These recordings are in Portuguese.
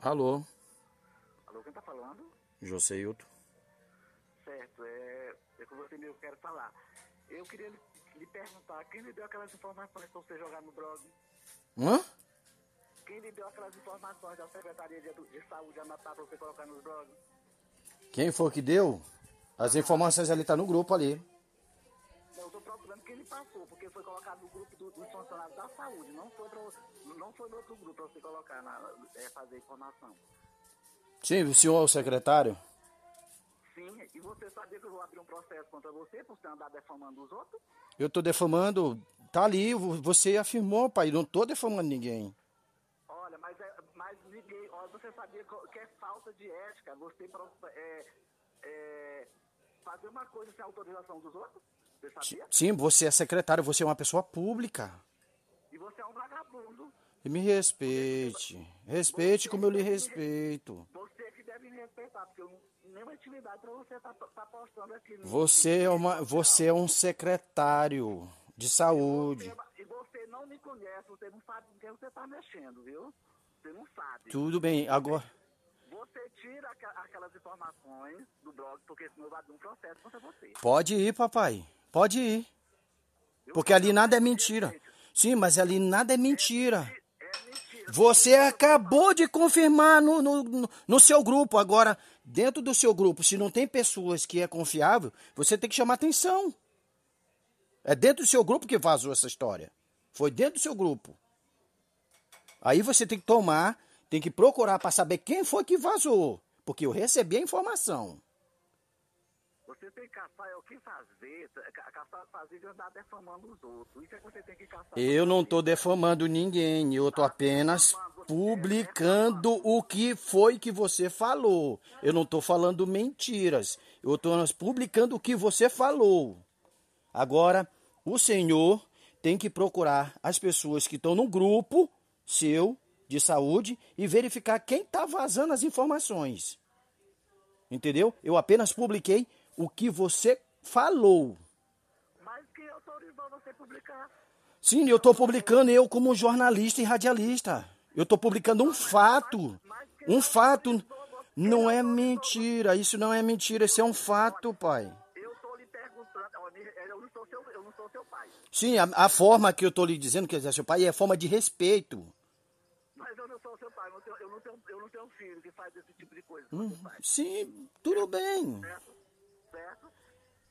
Alô, Alô, quem tá falando? Joseilton. Certo, é, é com você mesmo que eu quero falar. Eu queria lhe, lhe perguntar, quem lhe deu aquelas informações pra você jogar no blog? Hã? Quem lhe deu aquelas informações da Secretaria de, de Saúde anotar pra você colocar nos blogs? Quem foi que deu? As informações ali tá no grupo ali. Eu tô procurando quem lhe passou, porque foi colocado no grupo do- dos funcionários da saúde, não foi, não foi no outro grupo pra você colocar, na, é, fazer informação. Sim, o senhor é o secretário? Sim, e você sabia que eu vou abrir um processo contra você por você andar defamando os outros? Eu tô defamando. Tá ali, vo- você afirmou, pai. Não tô defamando ninguém. Olha, mas, é, mas ninguém, olha, você sabia que é falta de ética você é, é, fazer uma coisa sem autorização dos outros? Você sabia? Sim, você é secretário, você é uma pessoa pública. E você é um vagabundo. E me respeite. Respeite como eu lhe respeito. Você que deve me respeitar, porque eu, não- nenhuma intimidade pra você tá, tá postando aqui. Você é, uma, você é um secretário de saúde. Você- E você não me conhece, você não sabe com quem você tá mexendo, viu? Você não sabe. Tudo bem, agora. Você tira aqua- aquelas informações do blog, porque senão vai abrir um processo contra você. Pode ir, papai. Pode ir. Porque ali nada é mentira. Sim, mas ali nada é mentira. É mentira. Você acabou de confirmar no, no- no seu grupo. Agora, dentro do seu grupo, se não tem pessoas que é confiável, você tem que chamar atenção. É dentro do seu grupo que vazou essa história. Foi dentro do seu grupo. Aí você tem que tomar, tem que procurar para saber quem foi que vazou. Porque eu recebi a informação. Você tem que caçar é o que fazer, ca- caçar fazer de andar defamando os outros. Isso é que você tem que caçar. Eu não estou defamando ninguém, eu estou apenas publicando o que foi que você falou. Eu não estou falando mentiras, eu estou publicando o que você falou. Agora, o senhor tem que procurar as pessoas que estão no grupo seu de saúde e verificar quem está vazando as informações. Entendeu? Eu apenas publiquei o que você falou. Mas quem autorizou você publicar? Sim, eu estou publicando eu como jornalista e radialista. Eu estou publicando um fato. Um fato. Não é mentira. Isso não é mentira. Isso é um fato, pai. Eu estou lhe perguntando, ó, me- eu não sou seu, eu não sou seu pai. Sim, a, a forma que eu estou lhe dizendo que é seu pai é forma de respeito. Mas eu não sou seu pai, eu não tenho, eu não tenho um filho que faz esse tipo de coisa. Hum. Sim, tudo bem. certo? Certo?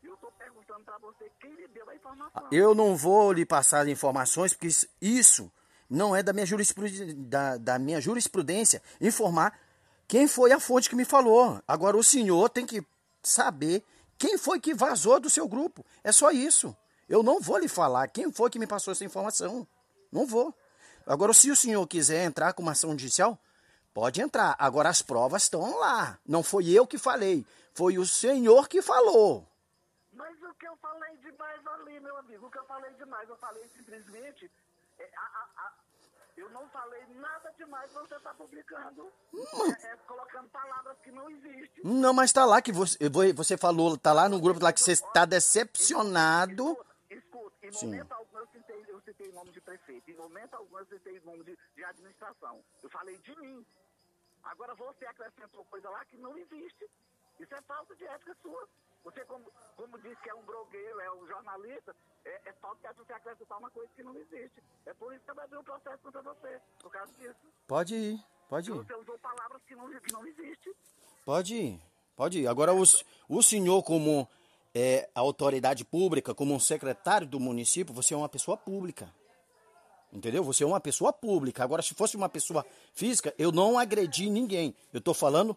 E eu estou perguntando para você quem lhe deu a informação. Eu não vou lhe passar informações porque isso- isso não é da minha, jurisprudência, da, da minha jurisprudência informar quem foi a fonte que me falou. Agora o senhor tem que saber quem foi que vazou do seu grupo. É só isso. Eu não vou lhe falar quem foi que me passou essa informação. Não vou. Agora, se o senhor quiser entrar com uma ação judicial, pode entrar. Agora as provas estão lá. Não foi eu que falei, foi o senhor que falou. Mas o que eu falei demais ali, meu amigo, o que eu falei demais, eu falei simplesmente. é, a- a- a- eu não falei nada demais, você está publicando. É, é, colocando palavras que não existem. Não, mas tá lá que você, você falou, tá lá no grupo lá que você está decepcionado. Escuta, escuta, em Sim. momento algum eu citei, eu citei nome de prefeito, em momento algum eu citei nome de, de administração. Eu falei de mim. Agora você acrescentou coisa lá que não existe. Isso é falta de ética sua. Você, como, como disse que é um blogueiro, é um jornalista, é, é falta de ética você acrescentar uma coisa que não existe. É por isso que vai abrir um processo contra você, por causa disso. Pode ir, pode ir, Você usou palavras que não, que não existem. pode ir, pode ir. Agora, o, o senhor, como é, autoridade pública, como um secretário do município, você é uma pessoa pública. Entendeu? Você é uma pessoa pública. Agora, se fosse uma pessoa física, eu não agredi ninguém. Eu estou falando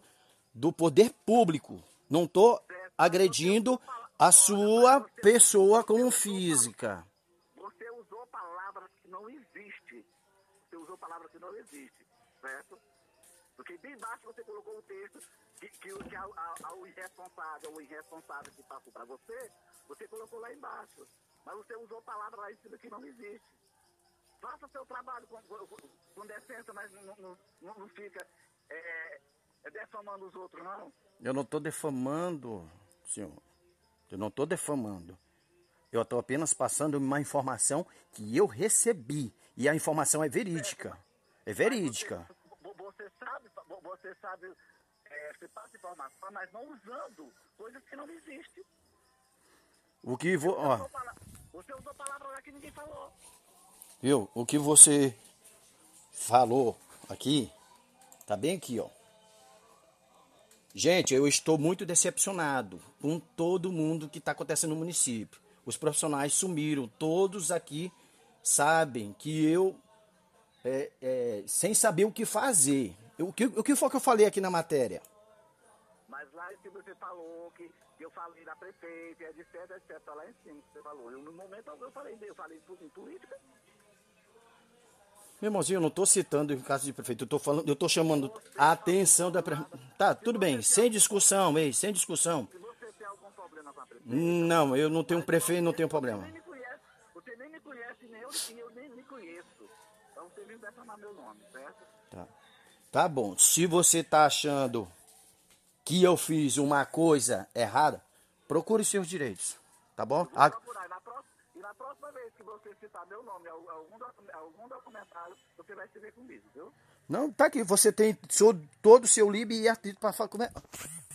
do poder público. Não estou agredindo a sua pessoa como física. Você usou palavras que não existem. Você usou palavras que não existem, certo? Porque bem embaixo você colocou o texto que, que, que ao, irresponsável, o irresponsável que passou para você, você colocou lá embaixo. Mas você usou palavras lá em cima que não existe. Faça seu trabalho com, com, decência, mas não, não, não, fica é, é, defamando os outros, não. Eu não estou defamando, senhor. Eu não estou defamando. Eu estou apenas passando uma informação que eu recebi. E a informação é verídica. É verídica. Vo- Você sabe, você sabe, é, você passa informação, mas não usando coisas que não existem. O que vou, Você ó, Você usou palavras lá que ninguém falou. Viu? O que você falou aqui, tá bem aqui, ó. Gente, eu estou muito decepcionado com todo mundo que está acontecendo no município. Os profissionais sumiram, todos aqui sabem que eu, é, é, sem saber o que fazer. O que, o que foi que eu falei aqui na matéria? Mas lá em cima você falou que, eu falei da prefeita, etc, etc. Lá em cima você falou. Eu, no momento eu falei, eu falei em política. Meu irmãozinho, eu não estou citando o caso de prefeito, eu estou falando, eu estou chamando a atenção da pre... Tá, tudo bem, sem discussão, ei, sem discussão. Se você tem algum problema com a prefeita. Não, eu não tenho prefeito, não tenho problema. você nem me conhece, nem eu, eu nem me conheço. Então você nem deve chamar meu nome, certo? Tá. Tá bom. Se você tá achando que eu fiz uma coisa errada, procure seus direitos. Tá bom? A- na, próxima, vez que você citar meu nome, al- algum, algum documentário, você vai se ver comigo, viu? Não, tá aqui. Você tem seu- todo o seu livre e artigo para falar. Como é?